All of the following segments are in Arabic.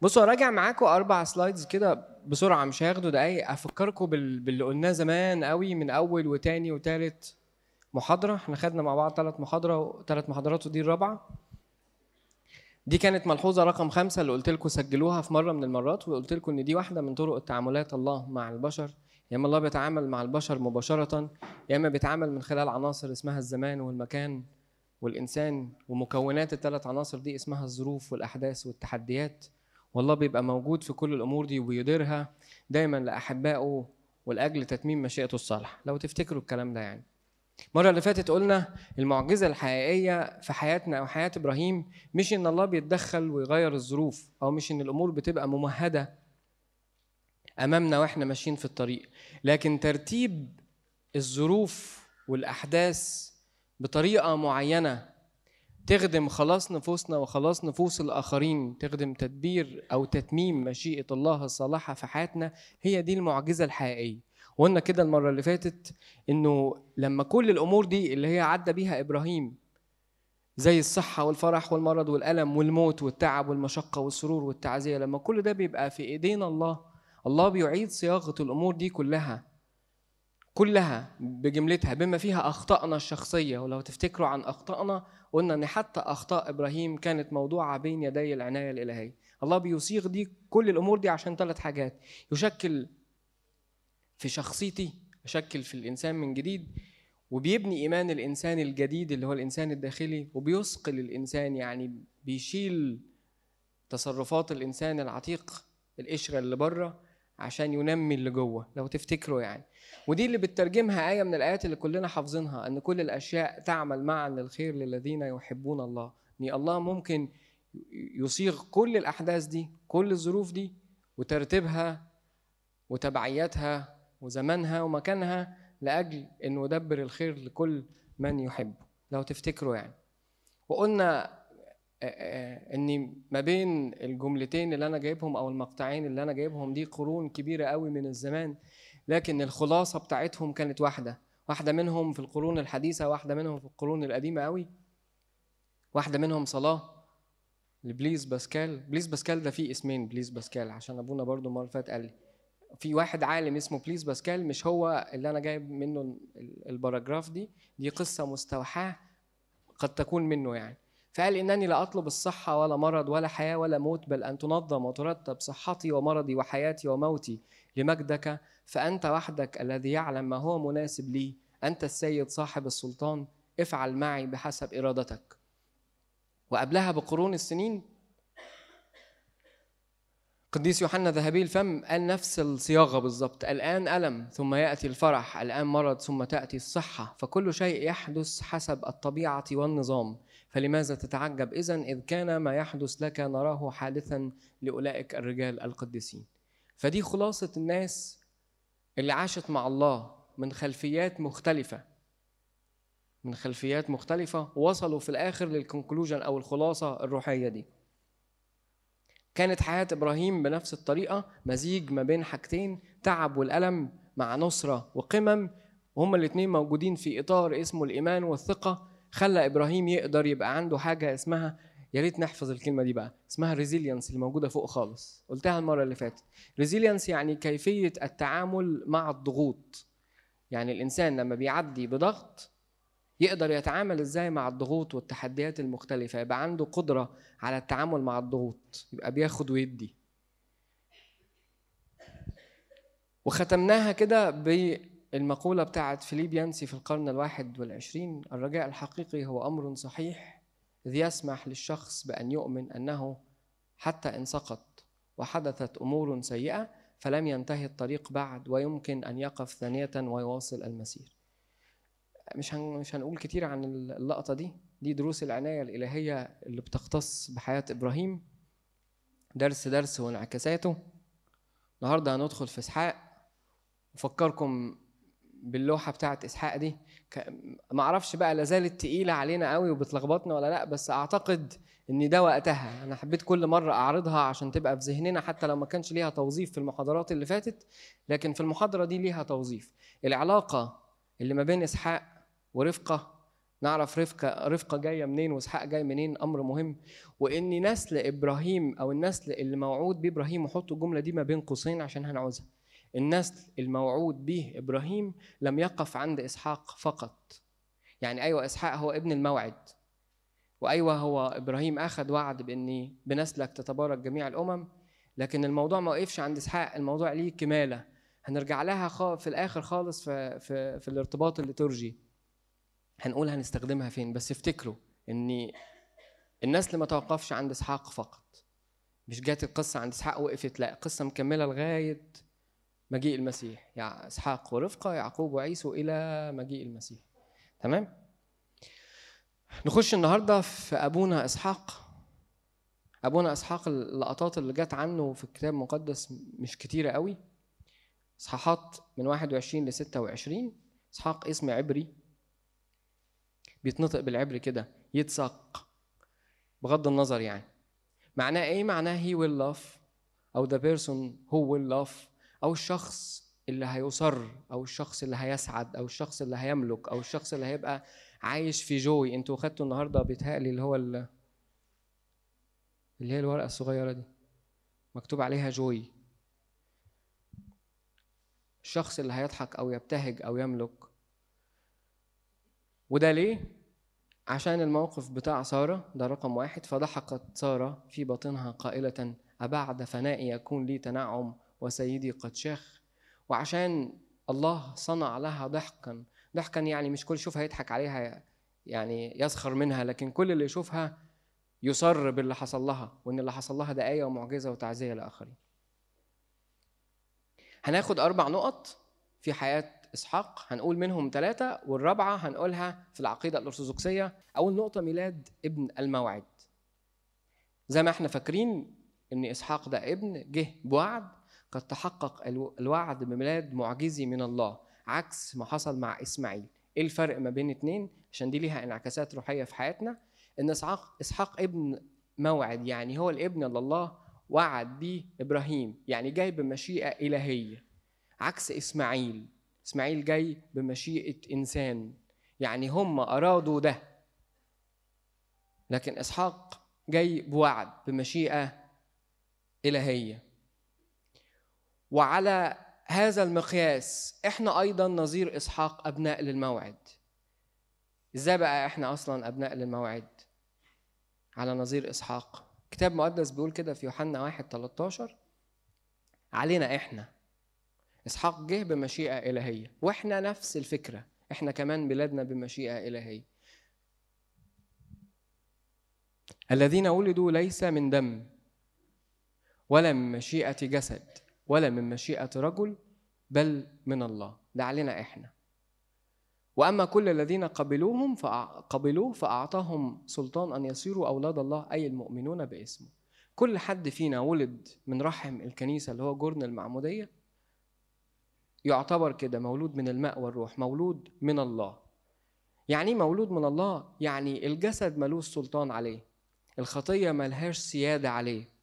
بصوا راجع معاكم أربع سلايدز كده بسرعة مش هياخدوا دقايق. افكركم بال... باللي قلناه زمان قوي من أول وتاني وتالت محاضرة. إحنا خدنا مع بعض ثلاث محاضرة ثلاث محاضرات ودي الرابعة. دي كانت ملحوظة رقم خمسة اللي قلت لكم سجلوها في مرة من المرات وقلت لكم إن دي واحدة من طرق تعاملات الله مع البشر. يا إما الله بيتعامل مع البشر مباشرة يا إما بيتعامل من خلال عناصر اسمها الزمان والمكان والإنسان ومكونات الثلاث عناصر دي اسمها الظروف والأحداث والتحديات. والله بيبقى موجود في كل الأمور دي وبيديرها دايما لأحبائه ولأجل تتميم مشيئته الصالحة لو تفتكروا الكلام ده يعني. المرة اللي فاتت قلنا المعجزة الحقيقية في حياتنا أو حياة إبراهيم مش إن الله بيتدخل ويغير الظروف أو مش إن الأمور بتبقى ممهدة أمامنا وإحنا ماشيين في الطريق لكن ترتيب الظروف والأحداث بطريقة معينة تخدم خلاص نفوسنا وخلاص نفوس الآخرين تخدم تدبير أو تتميم مشيئة الله الصالحة في حياتنا هي دي المعجزة الحقيقية. وقلنا كده المرة اللي فاتت إنه لما كل الأمور دي اللي هي عدى بيها إبراهيم زي الصحة والفرح والمرض والألم والموت والتعب والمشقة والسرور والتعزية لما كل ده بيبقى في إيدينا الله الله بيعيد صياغة الأمور دي كلها. كلها بجملتها بما فيها أخطائنا الشخصية. ولو تفتكروا عن أخطائنا قلنا إن حتى أخطاء إبراهيم كانت موضوعة بين يدي العناية الإلهية. الله بيصيغ دي كل الأمور دي عشان ثلاث حاجات. يشكل في شخصيتي يشكل في الإنسان من جديد وبيبني إيمان الإنسان الجديد اللي هو الإنسان الداخلي وبيثقل الإنسان يعني بيشيل تصرفات الإنسان العتيق القشرة اللي بره. عشان ينمي اللي جوه لو تفتكروا يعني. ودي اللي بتترجمها آية من الآيات اللي كلنا حافظينها أن كل الأشياء تعمل معا للخير للذين يحبون الله. أن الله ممكن يصيغ كل الأحداث دي كل الظروف دي وترتيبها وتبعياتها وزمانها ومكانها لأجل أنه يدبر الخير لكل من يحبه. لو تفتكروا يعني. وقلنا ان ما بين الجملتين اللي أنا جايبهم أو المقطعين اللي أنا جايبهم دي قرون كبيرة قوي من الزمان لكن الخلاصة بتاعتهم كانت واحدة واحدة منهم في القرون الحديثة واحدة منهم في القرون القديمة قوي واحدة منهم صلاة لبليز باسكال. بليز باسكال ده فيه اسمين بليز باسكال عشان أبونا برضو المرة اللي فاتت قال لي. في واحد عالم اسمه بليز باسكال مش هو اللي أنا جايب منه ال paragraph دي دي قصة مستوحاة قد تكون منه يعني. فقال إنني لا أطلب الصحة ولا مرض ولا حياة ولا موت بل أن تنظم وترتب صحتي ومرضي وحياتي وموتي لمجدك فأنت وحدك الذي يعلم ما هو مناسب لي. أنت السيد صاحب السلطان افعل معي بحسب إرادتك. وقبلها بقرون السنين قديس يوحنا ذهبي الفم قال نفس الصياغة بالظبط. الآن ألم ثم يأتي الفرح الآن مرض ثم تأتي الصحة. فكل شيء يحدث حسب الطبيعة والنظام. فلماذا تتعجب إذا إذ كان ما يحدث لك نراه حادثا لأولئك الرجال القديسين؟ فدي خلاصة الناس اللي عاشت مع الله من خلفيات مختلفة من خلفيات مختلفة وصلوا في الآخر للكونكلوجن أو الخلاصة الروحية دي. كانت حياة إبراهيم بنفس الطريقة مزيج ما بين حاجتين تعب والألم مع نصرة وقمم. وهما الاتنين موجودين في إطار اسمه الإيمان والثقة. خلى إبراهيم يقدر يبقى عنده حاجة اسمها يا ريت نحفظ الكلمة دي بقى اسمها resilience اللي موجودة فوق خالص. قلتها المرة اللي فاتت. resilience يعني كيفية التعامل مع الضغوط. يعني الإنسان لما بيعدي بضغط يقدر يتعامل إزاي مع الضغوط والتحديات المختلفة يبقى عنده قدرة على التعامل مع الضغوط يبقى بياخد ويدي. وختمناها كده بالمقولة بتاعت فيليب يانسي في القرن الواحد والعشرين الرجاء الحقيقي هو أمر صحيح إذ يسمح للشخص بأن يؤمن أنه حتى إن سقط وحدثت أمور سيئة فلم ينتهي الطريق بعد ويمكن أن يقف ثانية ويواصل المسير. مش مش هنقول كتير عن اللقطة دي. دي دروس العناية الإلهية اللي بتختص بحياة إبراهيم. درس درس وانعكاساته. النهارده هندخل في إسحاق. وفكركم باللوحة بتاعت إسحاق دي. ما أعرفش بقى لا زالت تقيلة علينا قوي وبتلخبطنا ولا لأ بس أعتقد إن ده وقتها. أنا حبيت كل مرة أعرضها عشان تبقى في ذهننا حتى لو ما كانش ليها توظيف في المحاضرات اللي فاتت لكن في المحاضرة دي ليها توظيف. العلاقة اللي ما بين إسحاق ورفقة نعرف رفقة رفقة جاية منين وإسحاق جاي منين أمر مهم. وإن نسل إبراهيم أو النسل اللي موعود بيه إبراهيم وحطوا الجملة دي ما بين قوسين عشان هنعوزها. النسل الموعود به إبراهيم لم يقف عند إسحاق فقط. يعني أيوة إسحاق هو ابن الموعد. وأيوة هو إبراهيم أخذ وعد بإني بنسلك تتبارك جميع الأمم لكن الموضوع ما وقفش عند إسحاق. الموضوع ليه كمالة. هنرجع لها في الآخر خالص في, في, في الارتباط الليتورجي هنقول هنستخدمها فين؟ بس افتكروا ان النسل ما توقفش عند إسحاق فقط. مش جات القصة عند إسحاق وقفت لا قصة مكملة لغاية مجيء المسيح. يعني إسحاق ورفقة يعقوب وعيسو إلى مجيء المسيح. تمام؟ نخش النهارده في أبونا إسحاق. أبونا إسحاق اللقطات اللي جت عنه في الكتاب المقدس مش كتيرة قوي. إصحاحات من 21 ل 26 إسحاق اسم عبري. بيتنطق بالعبري كده يتسق بغض النظر يعني. معناه إيه؟ معناه he will love. أو the person who will love. أو الشخص اللي هيصر أو الشخص اللي هيسعد أو الشخص اللي هيملك أو الشخص اللي هيبقى عايش في جوي. أنتوا خدتوا النهارده بيتهيألي اللي هو اللي هي الورقة الصغيرة دي. مكتوب عليها جوي. الشخص اللي هيضحك أو يبتهج أو يملك. وده ليه؟ عشان الموقف بتاع سارة ده رقم واحد. فضحكت سارة في باطنها قائلة أبعد فنائي يكون لي تنعم وسيدي قد شاخ. وعشان الله صنع لها ضحكا. ضحكا يعني مش كل يشوفها يضحك عليها يعني يسخر منها لكن كل اللي يشوفها يصر باللي حصل لها وإن اللي حصل لها ده آية ومعجزة وتعزية لآخرين هناخد أربع نقط في حياة إسحاق. هنقول منهم ثلاثة والرابعة هنقولها في العقيدة الأرثوذكسية. أول نقطة ميلاد ابن الموعد. زي ما إحنا فاكرين إن إسحاق ده ابن جه بوعد. قد تحقق الوعد بميلاد معجزي من الله عكس ما حصل مع إسماعيل. إيه الفرق ما بين اتنين؟ عشان دي ليها انعكاسات روحية في حياتنا إن اسحاق إسحاق ابن موعد يعني هو الابن اللي الله وعد بيه إبراهيم يعني جاي بمشيئة إلهية عكس إسماعيل. إسماعيل جاي بمشيئة إنسان يعني هم أرادوا ده. لكن إسحاق جاي بوعد بمشيئة إلهية. وعلى هذا المقياس إحنا أيضا نظير إسحاق أبناء للموعد. إزاي بقى إحنا أصلا أبناء للموعد؟ على نظير إسحاق. كتاب مقدس بيقول كده في يوحنا 1 13 علينا إحنا. إسحاق جه بمشيئة إلهية. وإحنا نفس الفكرة. إحنا كمان بلادنا بمشيئة إلهية. الذين ولدوا ليس من دم ولا من مشيئة جسد. ولا من مشيئة رجل بل من الله. ده علينا إحنا. وأما كل الذين قبلوهم فقبلوه فأعطاهم سلطان أن يصيروا أولاد الله أي المؤمنون باسمه. كل حد فينا ولد من رحم الكنيسة اللي هو جرن المعمودية يعتبر كده مولود من الماء والروح مولود من الله. يعني مولود من الله؟ يعني الجسد ملوش سلطان عليه الخطية ملهاش سيادة عليه.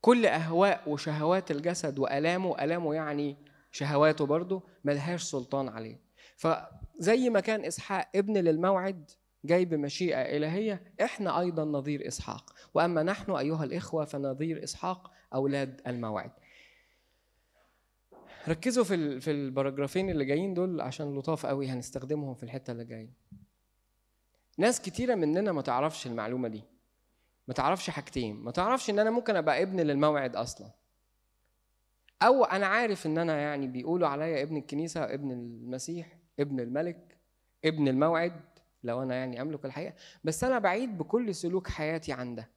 كل أهواء وشهوات الجسد وألامه ألامه يعني شهواته برضه ملهاش سلطان عليه. فزي ما كان إسحاق ابن للموعد جاي بمشيئة إلهية إحنا أيضا نظير إسحاق. وأما نحن أيها الإخوة فنظير إسحاق أولاد الموعد. ركزوا في في الباراجرافين اللي جايين دول عشان لطاف قوي هنستخدمهم في الحتة اللي جاية. ناس كتيرة مننا ما تعرفش المعلومة دي. ما تعرفش حاجتين. ما تعرفش إن أنا ممكن أبقى ابن للموعد أصلا. أو أنا عارف إن أنا يعني بيقولوا عليا ابن الكنيسة ابن المسيح ابن الملك ابن الموعد لو أنا يعني أملك الحقيقة. بس أنا بعيد بكل سلوك حياتي عن ده.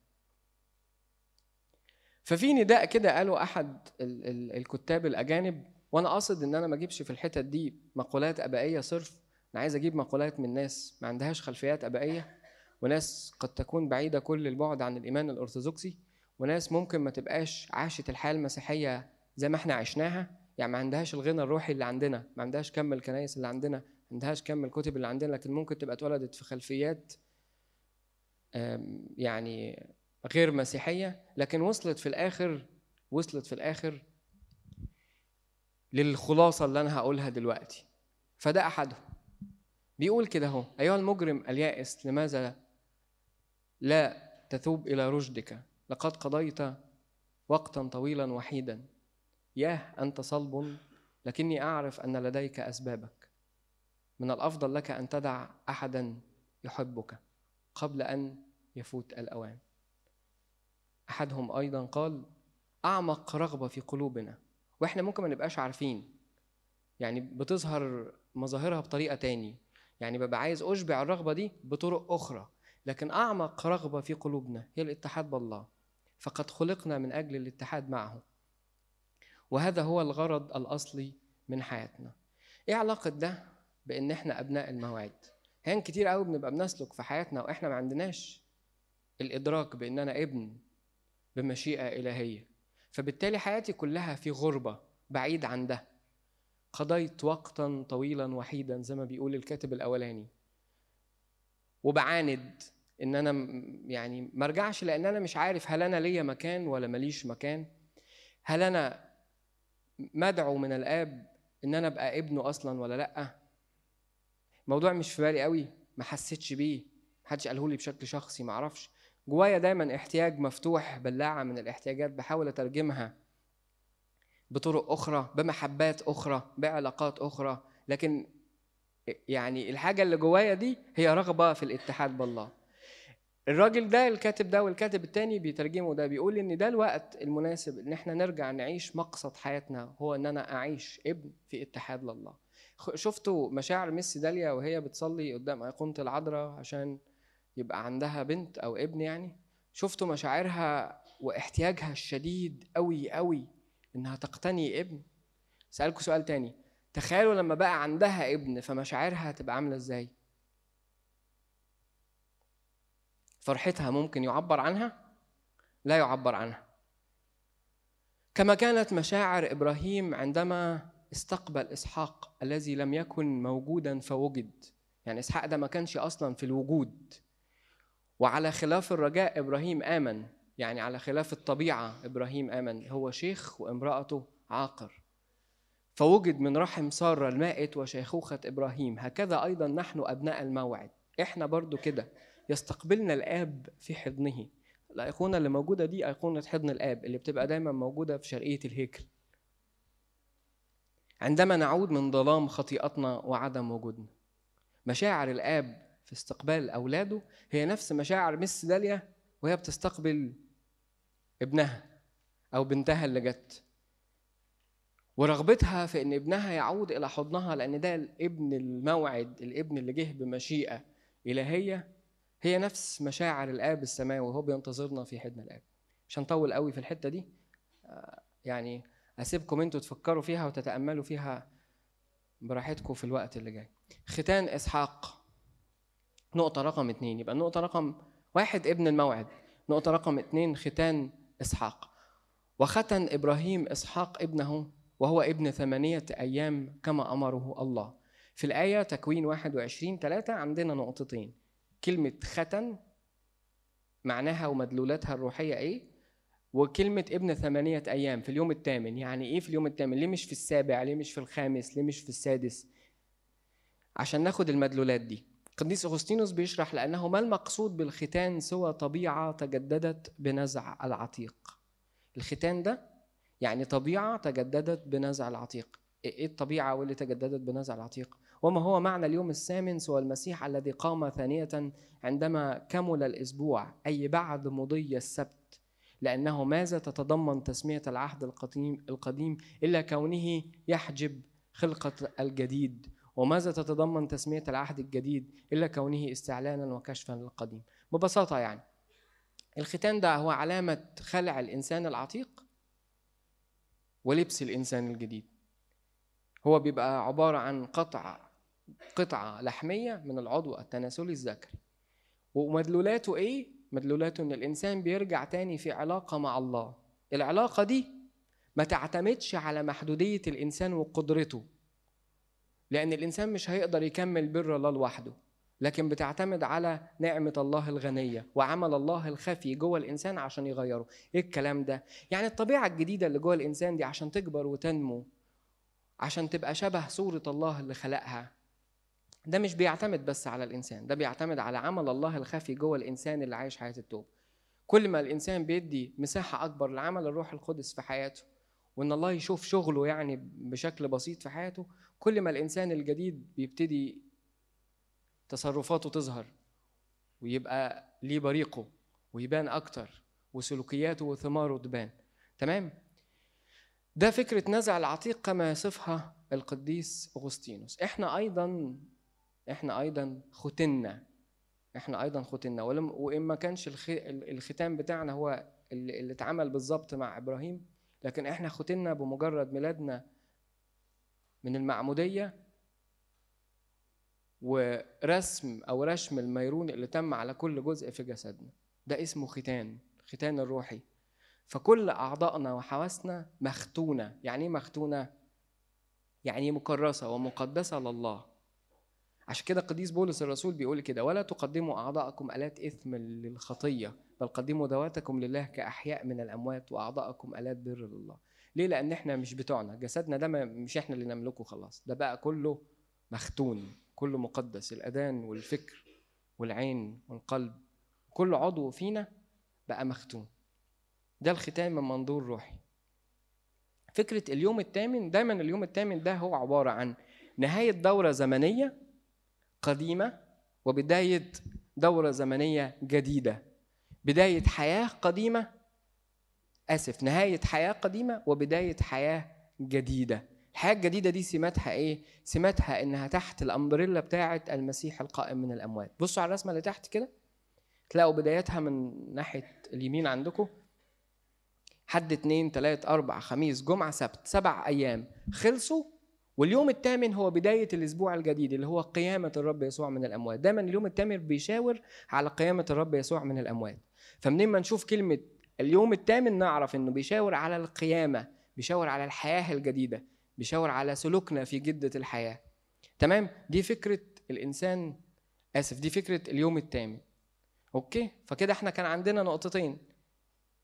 ففي نداء كده قاله أحد الكتاب الأجانب وأنا قاصد إن أنا ما أجيبش في الحتت دي مقولات أبائية صرف. أنا عايز أجيب مقولات من ناس ما عندهاش خلفيات أبائية. وناس قد تكون بعيدة كل البعد عن الإيمان الأرثوذكسي وناس ممكن ما تبقاش عاشت الحياة المسيحية زي ما إحنا عشناها يعني ما عندهاش الغنى الروحي اللي عندنا ما عندهاش كم الكنايس اللي عندنا ما عندهاش كم الكتب اللي عندنا لكن ممكن تبقى اتولدت في خلفيات يعني غير مسيحية لكن وصلت في الآخر وصلت في الآخر للخلاصة اللي أنا هقولها دلوقتي. فده احدهم بيقول كده أهو أيها المجرم اليائس لماذا لا تثوب إلى رشدك. لقد قضيت وقتا طويلا وحيدا. ياه أنت صلب. لكني أعرف أن لديك أسبابك. من الأفضل لك أن تدع أحدا يحبك قبل أن يفوت الأوان. أحدهم أيضا قال أعمق رغبة في قلوبنا. وإحنا ممكن ما نبقاش عارفين. يعني بتظهر مظاهرها بطريقة تاني. يعني ببقى عايز أشبع الرغبة دي بطرق أخرى. لكن أعمق رغبة في قلوبنا هي الاتحاد بالله فقد خلقنا من أجل الاتحاد معه. وهذا هو الغرض الأصلي من حياتنا. إيه علاقة ده بإن إحنا أبناء الموعد؟ هين كتير قوي بنبقى بنسلك في حياتنا وإحنا ما عندناش الإدراك بإن أنا ابن بمشيئة إلهية. فبالتالي حياتي كلها في غربة بعيد عن ده. قضيت وقتا طويلا وحيدا زي ما بيقول الكاتب الأولاني. وبعاند إن أنا يعني ما أرجعش لأن أنا مش عارف هل أنا ليا مكان ولا ماليش مكان. هل أنا مدعو من الآب إن أنا أبقى ابنه أصلا ولا لأ؟ الموضوع مش في بالي قوي ما حسيتش بيه محدش قاله لي بشكل شخصي ما أعرفش. جوايا دايما احتياج مفتوح بلاعه من الاحتياجات بحاول أترجمها بطرق أخرى بمحبات أخرى بعلاقات أخرى. لكن يعني الحاجة اللي جوايا دي هي رغبة في الاتحاد بالله. الراجل ده الكاتب ده والكاتب التاني بيترجمه ده بيقول إن ده الوقت المناسب إن إحنا نرجع نعيش مقصد حياتنا هو إن أنا أعيش ابن في اتحاد لله. شفتوا مشاعر ميسي داليا وهي بتصلي قدام ايقونه العذراء عشان يبقى عندها بنت أو ابن يعني؟ شفتوا مشاعرها واحتياجها الشديد قوي قوي إنها تقتني ابن؟ سألكوا سؤال تاني. تخيلوا لما بقى عندها ابن فمشاعرها هتبقى عاملة إزاي؟ فرحتها ممكن يعبر عنها؟ لا يعبر عنها. كما كانت مشاعر إبراهيم عندما استقبل إسحاق الذي لم يكن موجودا فوجد يعني إسحاق ده ما كانش أصلا في الوجود. وعلى خلاف الرجاء إبراهيم آمن يعني على خلاف الطبيعة إبراهيم آمن هو شيخ وامرأته عاقر. فوجد من رحم سارة المائت وشيخوخة إبراهيم. هكذا أيضا نحن أبناء الموعد. إحنا برضو كده. يستقبلنا الآب في حضنه. الايقونه اللي موجودة دي ايقونه حضن الآب اللي بتبقى دايما موجودة في شرقية الهيكل. عندما نعود من ظلام خطيئتنا وعدم وجودنا. مشاعر الآب في استقبال أولاده هي نفس مشاعر مس داليا وهي بتستقبل ابنها أو بنتها اللي جت. ورغبتها في إن ابنها يعود إلى حضنها لأن ده الابن الموعد الابن اللي جه بمشيئة إلهية هي نفس مشاعر الآب السماوي وهو بينتظرنا في حضن الآب. مش هنطول قوي في الحتة دي. يعني أسيبكم أنتوا تفكروا فيها وتتأملوا فيها براحتكم في الوقت اللي جاي. ختان إسحاق. نقطة رقم اتنين. يبقى النقطة رقم واحد ابن الموعد. نقطة رقم اتنين ختان إسحاق. وختن إبراهيم إسحاق ابنه وهو ابن ثمانية أيام كما أمره الله. في الآية تكوين 21 3 عندنا نقطتين. كلمة ختن معناها ومدلولاتها الروحية إيه؟ وكلمة ابن ثمانية أيام في اليوم الثامن. يعني إيه في اليوم الثامن؟ ليه مش في السابع؟ ليه مش في الخامس؟ ليه مش في السادس؟ عشان ناخد المدلولات دي. قديس أغسطينوس بيشرح لأنه ما المقصود بالختان سوى طبيعة تجددت بنزع العتيق. الختان ده يعني طبيعة تجددت بنزع العتيق. إيه الطبيعة واللي تجددت بنزع العتيق؟ وما هو معنى اليوم الثامن سوى المسيح الذي قام ثانية عندما كمل الأسبوع أي بعد مضي السبت؟ لأنه ماذا تتضمن تسمية العهد القديم القديم إلا كونه يحجب خلقة الجديد؟ وماذا تتضمن تسمية العهد الجديد إلا كونه استعلانا وكشفا للقديم؟ ببساطة يعني الختان ده هو علامة خلع الإنسان العتيق ولبس الإنسان الجديد. هو بيبقى عبارة عن قطع قطعة لحمية من العضو التناسلي الذكري ومدلولاته إيه؟ مدلولاته إن الإنسان بيرجع تاني في علاقة مع الله العلاقة دي ما تعتمدش على محدودية الإنسان وقدرته لأن الإنسان مش هيقدر يكمل بر الله لوحده لكن بتعتمد على نعمة الله الغنية وعمل الله الخفي جوه الإنسان عشان يغيره إيه الكلام ده؟ يعني الطبيعة الجديدة اللي جوه الإنسان دي عشان تكبر وتنمو عشان تبقى شبه صورة الله اللي خلقها ده مش بيعتمد بس على الإنسان ده بيعتمد على عمل الله الخفي جوه الإنسان اللي عايش حياة التوبة. كل ما الإنسان بيدي مساحة أكبر لعمل الروح القدس في حياته وإن الله يشوف شغله يعني بشكل بسيط في حياته كل ما الإنسان الجديد بيبتدي تصرفاته تظهر ويبقى ليه بريقه ويبان أكتر وسلوكياته وثماره تبان. تمام؟ ده فكرة نزع العتيق كما يصفها القديس أغسطينوس. إحنا أيضا إحنا أيضا ختنا. إحنا أيضا ختنا. وإن ما كانش الختام بتاعنا هو اللي, اتعمل بالظبط مع إبراهيم لكن إحنا ختنا بمجرد ميلادنا من المعمودية ورسم أو رشم الميرون اللي تم على كل جزء في جسدنا. ده اسمه ختان ختان الروحي. فكل أعضائنا وحواسنا مختونة. يعني إيه مختونة؟ يعني مكرسة ومقدسة لله. عشان كده قديس بولس الرسول بيقول كده ولا تقدموا أعضاءكم آلات إثم للخطية بل قدموا ذواتكم لله كأحياء من الأموات وأعضاءكم آلات بر لله ليه؟ لأن إحنا مش بتوعنا جسدنا ده مش إحنا اللي نملكه خلاص ده بقى كله مختون كله مقدس الأذان والفكر والعين والقلب كل عضو فينا بقى مختون. ده الختام من منظور روحي. فكرة اليوم الثامن دايما اليوم الثامن ده هو عبارة عن نهاية دورة زمنية قديمة وبداية دورة زمنية جديدة. بداية حياة قديمة آسف نهاية حياة قديمة وبداية حياة جديدة. الحياة الجديدة دي سماتها إيه؟ سماتها إنها تحت الأمبريلا بتاعة المسيح القائم من الأموات. بصوا على الرسمة اللي تحت كده تلاقوا بدايتها من ناحية اليمين عندكم. حد اتنين تلات أربع خميس جمعة سبت سبع أيام. خلصوا واليوم الثامن هو بداية الأسبوع الجديد اللي هو قيامة الرب يسوع من الأموات. دايما اليوم الثامن بيشاور على قيامة الرب يسوع من الأموات. فمنين ما نشوف كلمة اليوم الثامن نعرف إنه بيشاور على القيامة بيشاور على الحياة الجديدة بيشاور على سلوكنا في جدة الحياة. تمام؟ دي فكرة الإنسان. آسف دي فكرة اليوم الثامن أوكي؟ فكده إحنا كان عندنا نقطتين.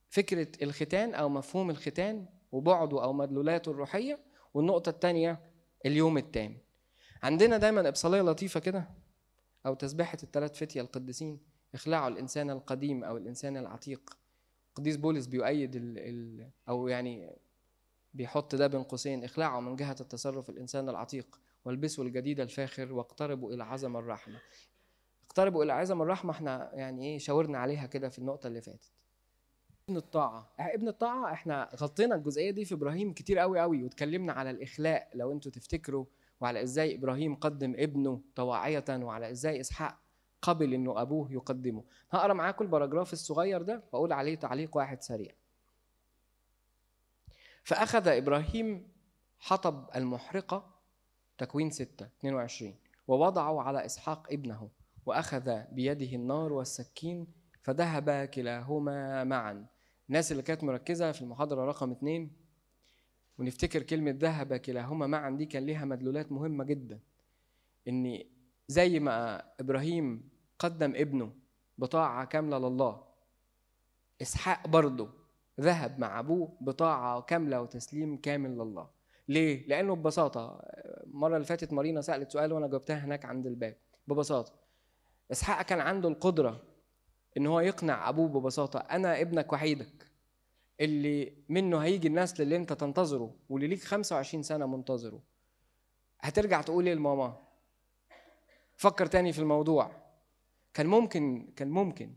فكرة الختان أو مفهوم الختان وبعده أو مدلولاته الروحية والنقطة الثانية اليوم الثامن عندنا دايما إبصالية لطيفة كده أو تسبيحة الثلاث فتية القديسين. اخلعوا الإنسان القديم أو الإنسان العتيق. قديس بولس بيؤيد ال ال أو يعني بيحط ده بين قوسين. اخلعوا من جهة التصرف الإنسان العتيق والبسوا الجديد الفاخر واقتربوا إلى عظم الرحمة. اقتربوا إلى عظم الرحمة إحنا يعني إيه شاورنا عليها كده في النقطة اللي فاتت. ابن الطاعة. ابن الطاعة إحنا غطينا الجزئية دي في إبراهيم كتير قوي قوي واتكلمنا على الإخلاء. لو أنتوا تفتكروا وعلى إزاي إبراهيم قدم ابنه طواعية وعلى إزاي إسحاق قبل إنه أبوه يقدمه. هقرأ معاكم البراجراف الصغير ده واقول عليه تعليق واحد سريع. فأخذ إبراهيم حطب المحرقة تكوين 6 22 ووضعه على إسحاق ابنه وأخذ بيده النار والسكين فذهبا كلاهما معا. الناس اللي كانت مركزة في المحاضرة رقم اتنين ونفتكر كلمة ذهب كلاهما معا دي كان ليها مدلولات مهمة جدا. إن زي ما إبراهيم قدم ابنه بطاعة كاملة لله إسحاق برضه ذهب مع أبوه بطاعة كاملة وتسليم كامل لله. ليه؟ لأنه ببساطة المرة اللي فاتت مارينا سألت سؤال وأنا جاوبتها هناك عند الباب. ببساطة إسحاق كان عنده القدرة إن هو يقنع أبوه ببساطة أنا ابنك وحيدك. اللي منه هيجي النسل اللي أنت تنتظره واللي ليك 25 سنة منتظره. هترجع تقول إيه لماما؟ فكر تاني في الموضوع. كان ممكن كان ممكن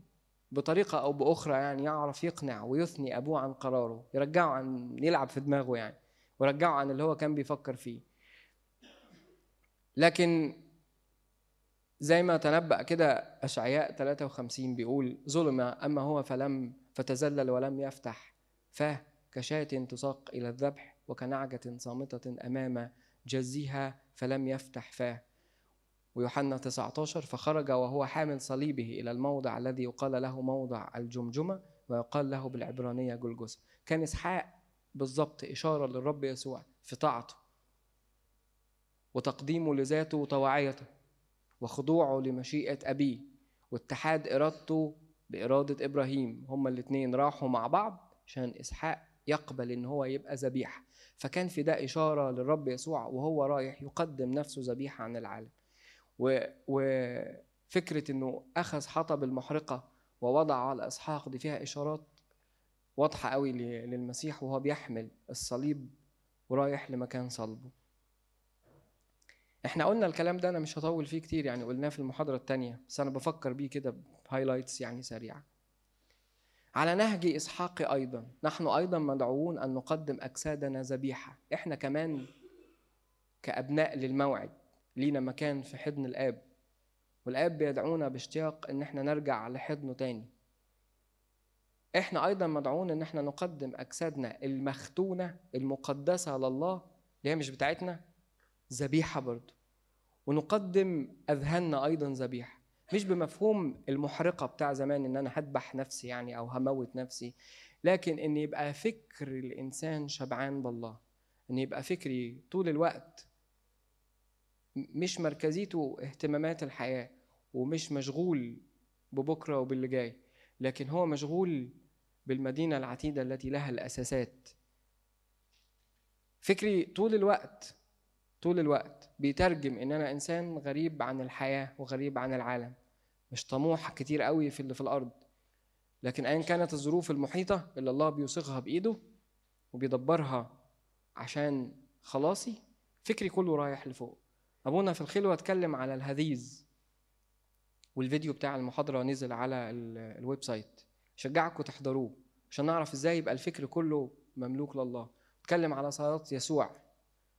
بطريقة أو بأخرى يعني يعرف يقنع ويثني أبوه عن قراره يرجعه عن يلعب في دماغه يعني ورجعه عن اللي هو كان بيفكر فيه. لكن زي ما تنبأ كده أشعياء 53 بيقول ظلم أما هو فلم فتزلل ولم يفتح فاه كشاة تساق إلى الذبح وكنعجة صامتة أمام جزيها فلم يفتح فاه ويوحنا 19 فخرج وهو حامل صليبه إلى الموضع الذي يقال له موضع الجمجمة ويقال له بالعبرانية جلجسة كان إسحاق بالضبط إشارة للرب يسوع في طاعته وتقديمه لذاته وطواعيته وخضوعه لمشيئة أبيه واتحاد إرادته بإرادة إبراهيم. هما الاتنين راحوا مع بعض عشان إسحاق يقبل إن هو يبقى ذبيحة. فكان في ده إشارة للرب يسوع وهو رايح يقدم نفسه ذبيحة عن العالم. وفكرة إنه أخذ حطب المحرقة ووضع على إسحاق دي فيها إشارات واضحة قوي للمسيح وهو بيحمل الصليب ورايح لمكان صلبه. إحنا قلنا الكلام ده أنا مش هطول فيه كتير يعني قلناه في المحاضرة الثانية بس أنا بفكر بيه كده بهايلايتس يعني سريعة. على نهج إسحاق أيضا نحن أيضا مدعوون أن نقدم أجسادنا ذبيحة. إحنا كمان كأبناء للموعد لينا مكان في حضن الآب. والآب بيدعونا باشتياق إن إحنا نرجع لحضنه تاني. إحنا أيضا مدعوون إن إحنا نقدم أجسادنا المختونة المقدسة لله اللي هي مش بتاعتنا ذبيحة برضه ونقدم أذهاننا أيضا ذبيحة. مش بمفهوم المحرقة بتاع زمان إن أنا هذبح نفسي يعني أو هموت نفسي لكن إن يبقى فكر الإنسان شبعان بالله إن يبقى فكري طول الوقت مش مركزيته اهتمامات الحياة ومش مشغول ببكرة وباللي جاي لكن هو مشغول بالمدينة العتيدة التي لها الأساسات. فكري طول الوقت طول الوقت بيترجم إن أنا إنسان غريب عن الحياة وغريب عن العالم. مش طموح كتير قوي في اللي في الأرض. لكن ايا كانت الظروف المحيطة اللي الله بيسوقها بإيده وبيدبرها عشان خلاصي فكري كله رايح لفوق. أبونا في الخلوة اتكلم على الهذيز والفيديو بتاع المحاضرة نزل على ال website شجعكم تحضروه عشان نعرف إزاي يبقى الفكر كله مملوك لله. اتكلم على صلاة يسوع.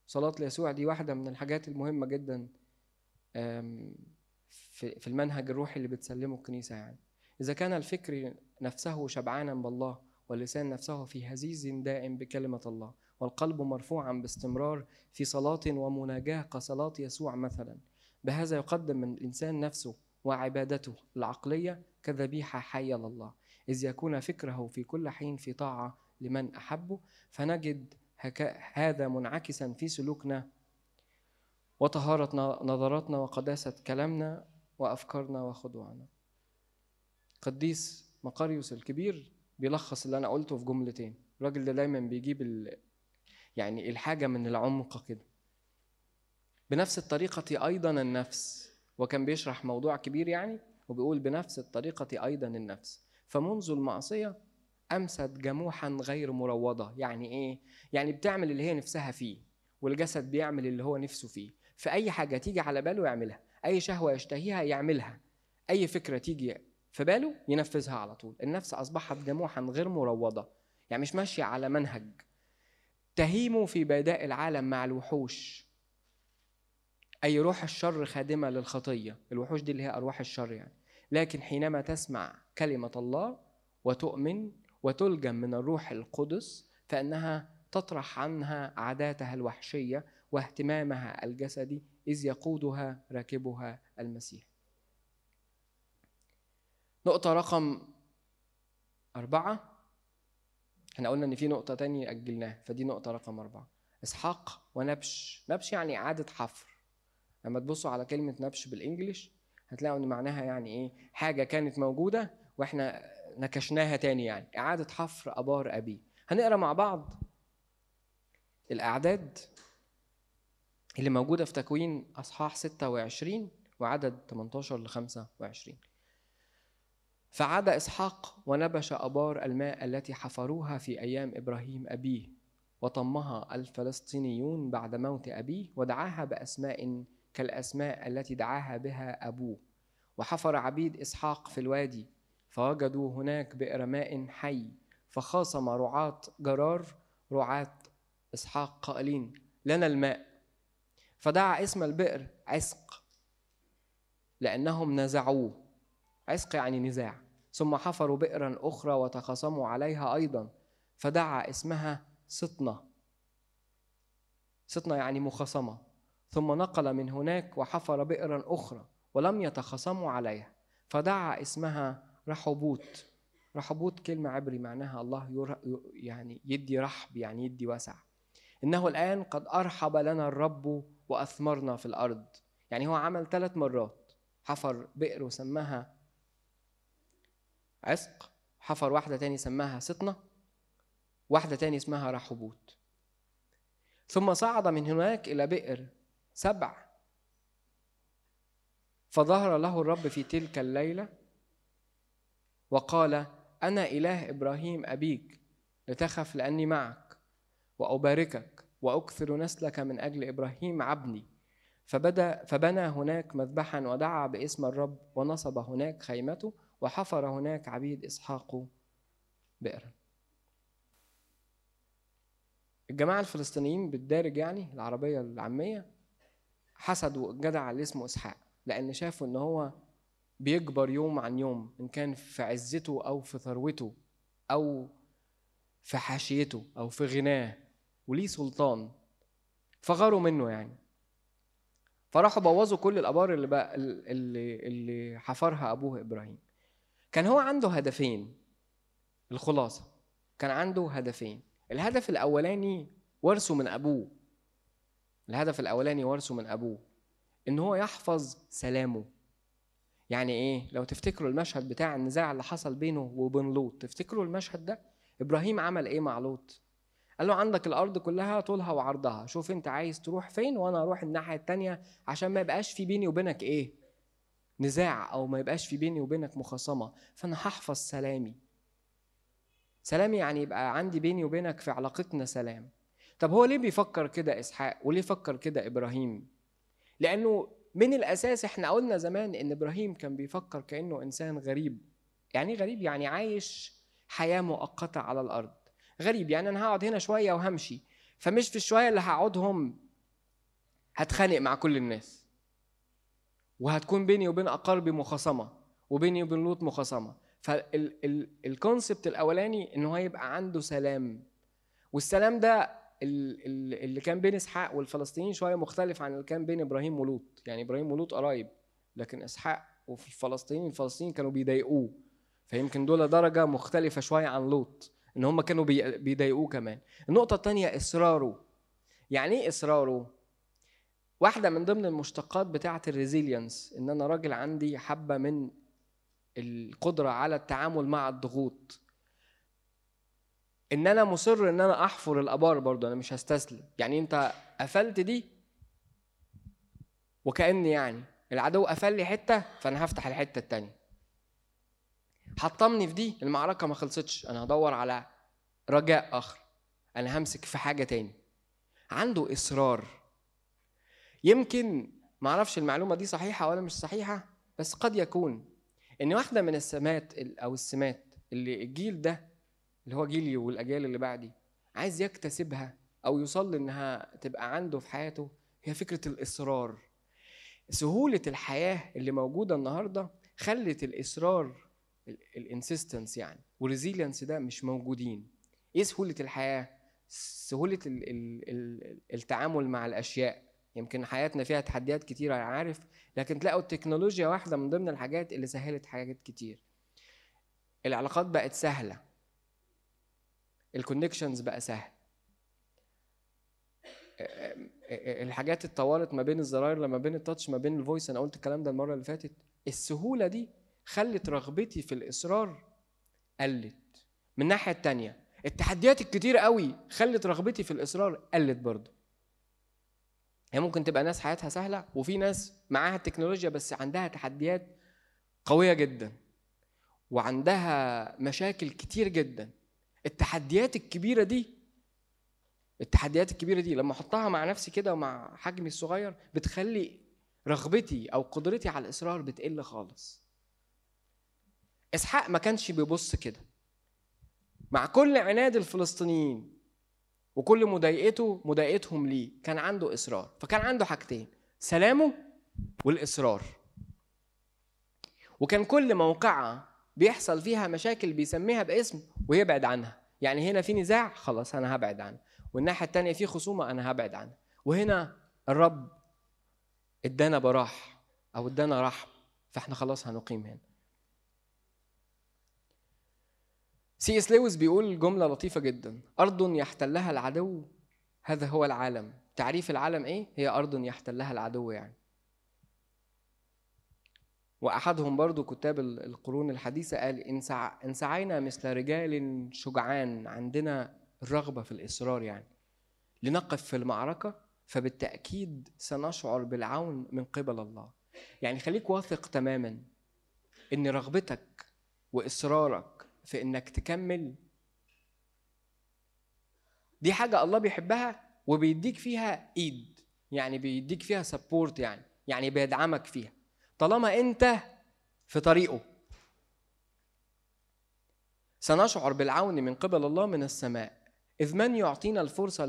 صلاة يسوع دي واحدة من الحاجات المهمة جدا في المنهج الروحي اللي بتسلمه الكنيسة يعني. إذا كان الفكر نفسه شبعانا بالله واللسان نفسه في هزيز دائم بكلمة الله والقلب مرفوعا باستمرار في صلاة ومناجاة كصلاة يسوع مثلا بهذا يقدم من الإنسان نفسه وعبادته العقلية كذبيحة حية لله. إذ يكون فكره في كل حين في طاعة لمن أحبه فنجد هذا منعكسا في سلوكنا وطهارة نظراتنا وقداسة كلامنا وأفكارنا وخضوعنا. قديس مقاريوس الكبير بيلخص اللي أنا قلته في جملتين. الراجل ده دايما بيجيب ال... يعني الحاجة من العمق كده. بنفس الطريقة أيضا النفس وكان بيشرح موضوع كبير يعني وبيقول بنفس الطريقة أيضا النفس. فمنذ المعصية أمست جموحا غير مروضة. يعني إيه؟ يعني بتعمل اللي هي نفسها فيه والجسد بيعمل اللي هو نفسه فيه. فأي حاجة تيجي على باله يعملها أي شهوة يشتهيها يعملها. أي فكرة تيجي في باله ينفذها على طول. النفس أصبحت جموحا غير مروضة. يعني مش ماشية على منهج. تهيم في بيداء العالم مع الوحوش. أي روح الشر خادمة للخطية. الوحوش دي اللي هي أرواح الشر يعني. لكن حينما تسمع كلمة الله وتؤمن وتلجم من الروح القدس فإنها تطرح عنها عاداتها الوحشية واهتمامها الجسدي إذ يقودها راكبها المسيح. نقطة رقم أربعة. إحنا قلنا إن في نقطة تانية أجلناها فدي نقطة رقم أربعة. إسحاق ونبش. نبش يعني إعادة حفر. لما تبصوا على كلمة نبش بالإنجليش هتلاقوا إن معناها يعني إيه؟ حاجة كانت موجودة وإحنا نكشناها تاني يعني إعادة حفر أبار أبي هنقرأ مع بعض الأعداد اللي موجودة في تكوين أصحاح 26 وعدد 18 ل 25 فعاد إسحاق ونبش أبار الماء التي حفروها في أيام إبراهيم أبيه وطمها الفلسطينيون بعد موت أبيه ودعاها بأسماء كالأسماء التي دعاها بها أبوه. وحفر عبيد إسحاق في الوادي فوجدوا هناك بئر ماء حي فخاصم رعاة جرار رعاة إسحاق قائلين لنا الماء. فدعا اسم البئر عسق لأنهم نزعوه. عسق يعني نزاع. ثم حفروا بئرا أخرى وتخاصموا عليها أيضا. فدعا اسمها سطنة. سطنة يعني مخاصمة. ثم نقل من هناك وحفر بئرا أخرى ولم يتخاصموا عليها. فدعا اسمها رحبوت. رحبوت كلمة عبري معناها الله يعني يدي رحب يعني يدي وسع. إنه الآن قد أرحب لنا الرب وأثمرنا في الأرض. يعني هو عمل ثلاث مرات. حفر بئر وسماها عسق. حفر واحدة تاني سماها سطنة. واحدة تاني اسمها رحبوت. ثم صعد من هناك إلى بئر سبع. فظهر له الرب في تلك الليلة وقال أنا إله إبراهيم أبيك لتخف لأني معك وأباركك وأكثر نسلك من أجل إبراهيم عبدي. فبدا فبنى هناك مذبحا ودعا باسم الرب ونصب هناك خيمته وحفر هناك عبيد إسحاق بئرا الجماعة الفلسطينيين بالدارج يعني العربية العامية حسدوا الجدع اللي اسمه إسحاق لأن شافوا إن هو بيكبر يوم عن يوم إن كان في عزته أو في ثروته أو في حاشيته أو في غناه وليه سلطان فغاروا منه يعني. فراحوا بوظوا كل الأبار اللي بقى اللي اللي حفرها أبوه إبراهيم. كان هو عنده هدفين الخلاصة. كان عنده هدفين. الهدف الأولاني ورثه من أبوه. الهدف الأولاني ورثه من أبوه. إن هو يحفظ سلامه. يعني إيه؟ لو تفتكروا المشهد بتاع النزاع اللي حصل بينه وبين لوط تفتكروا المشهد ده؟ إبراهيم عمل إيه مع لوط؟ قال له عندك الأرض كلها طولها وعرضها شوف أنت عايز تروح فين وأنا أروح الناحية التانية عشان ما يبقاش في بيني وبينك إيه؟ نزاع أو ما يبقاش في بيني وبينك مخاصمة. فأنا هحفظ سلامي. سلامي يعني يبقى عندي بيني وبينك في علاقتنا سلام. طب هو ليه بيفكر كده إسحاق؟ وليه فكر كده إبراهيم؟ لأنه من الأساس إحنا قلنا زمان إن إبراهيم كان بيفكر كأنه إنسان غريب. يعني غريب يعني عايش حياة مؤقتة على الأرض. غريب يعني أنا هقعد هنا شوية وهمشي. فمش في الشوية اللي هقعدهم هتخانق مع كل الناس. وهتكون بيني وبين أقاربي مخاصمة وبيني وبين لوط مخاصمة. فالكونسبت الأولاني إن هو يبقى عنده سلام. والسلام ده اللي كان بين إسحاق والفلسطينيين شوية مختلف عن اللي كان بين إبراهيم ولوط. يعني إبراهيم ولوط قرايب لكن إسحاق وفي الفلسطينيين الفلسطينيين كانوا بيضايقوه. فيمكن دول درجة مختلفة شوية عن لوط إن هم كانوا بيضايقوه كمان. النقطة الثانية إصراره. يعني إيه إصراره؟ واحدة من ضمن المشتقات بتاعة الريزيلينس إن أنا راجل عندي حبة من القدرة على التعامل مع الضغوط. إن أنا مصر إن أنا أحفر الآبار برضه أنا مش هستسلم. يعني أنت قفلت دي وكأني يعني العدو قفل لي حتة فأنا هفتح الحتة التانية. حطمني في دي المعركة ما خلصتش. أنا هدور على رجاء آخر. أنا همسك في حاجة تاني. عنده إصرار. يمكن ما أعرفش المعلومة دي صحيحة ولا مش صحيحة بس قد يكون إن واحدة من السمات أو السمات اللي الجيل ده اللي هو جيلي والأجيال اللي بعدي عايز يكتسبها أو يوصل إنها تبقى عنده في حياته هي فكرة الإصرار. سهولة الحياة اللي موجودة النهاردة خلت الإصرار ال insistence يعني وال resilience ده مش موجودين. إيه سهولة الحياة؟ سهولة ال ال ال التعامل مع الأشياء. يمكن حياتنا فيها تحديات كتير أنا عارف لكن تلاقوا التكنولوجيا واحدة من ضمن الحاجات اللي سهلت حاجات كتير. العلاقات بقت سهلة. ال connections بقى سهل. الحاجات اتطورت ما بين الزراير لما بين ال touch ما بين ال voice أنا قلت الكلام ده المرة اللي فاتت. السهولة دي خلت رغبتي في الإصرار قلت. من الناحية التانية التحديات الكتير قوي خلت رغبتي في الإصرار قلت برضه. هي ممكن تبقى ناس حياتها سهلة وفي ناس معاها التكنولوجيا بس عندها تحديات قوية جدا وعندها مشاكل كتير جدا. التحديات الكبيرة دي التحديات الكبيرة دي لما أحطها مع نفسي كده ومع حجمي الصغير بتخلي رغبتي أو قدرتي على الإصرار بتقل خالص. إسحاق ما كانش بيبص كده. مع كل عناد الفلسطينيين وكل مضايقته مضايقتهم ليه؟ كان عنده إصرار. فكان عنده حاجتين سلامه والإصرار. وكان كل موقعة بيحصل فيها مشاكل بيسميها باسم ويبعد عنها. يعني هنا في نزاع خلاص أنا هبعد عنها والناحية الثانية في خصومة أنا هبعد عنها. وهنا الرب ادانا براح أو ادانا رحب فإحنا خلاص هنقيم هنا. سي إس لويس بيقول جملة لطيفة جدا. أرض يحتلها العدو هذا هو العالم. تعريف العالم إيه؟ هي أرض يحتلها العدو يعني. وأحدهم برضو كتاب القرون الحديثة قال إن سعينا مثل رجال شجعان عندنا الرغبة في الإصرار يعني. لنقف في المعركة فبالتأكيد سنشعر بالعون من قبل الله. يعني خليك واثق تماما إن رغبتك وإصرارك في إنك تكمل دي حاجة الله بيحبها وبيديك فيها إيد يعني بيديك فيها سبورت يعني يعني بيدعمك فيها. طالما انت في طريقه. سنشعر بالعون من قبل الله من السماء. إذ من يعطينا الفرصة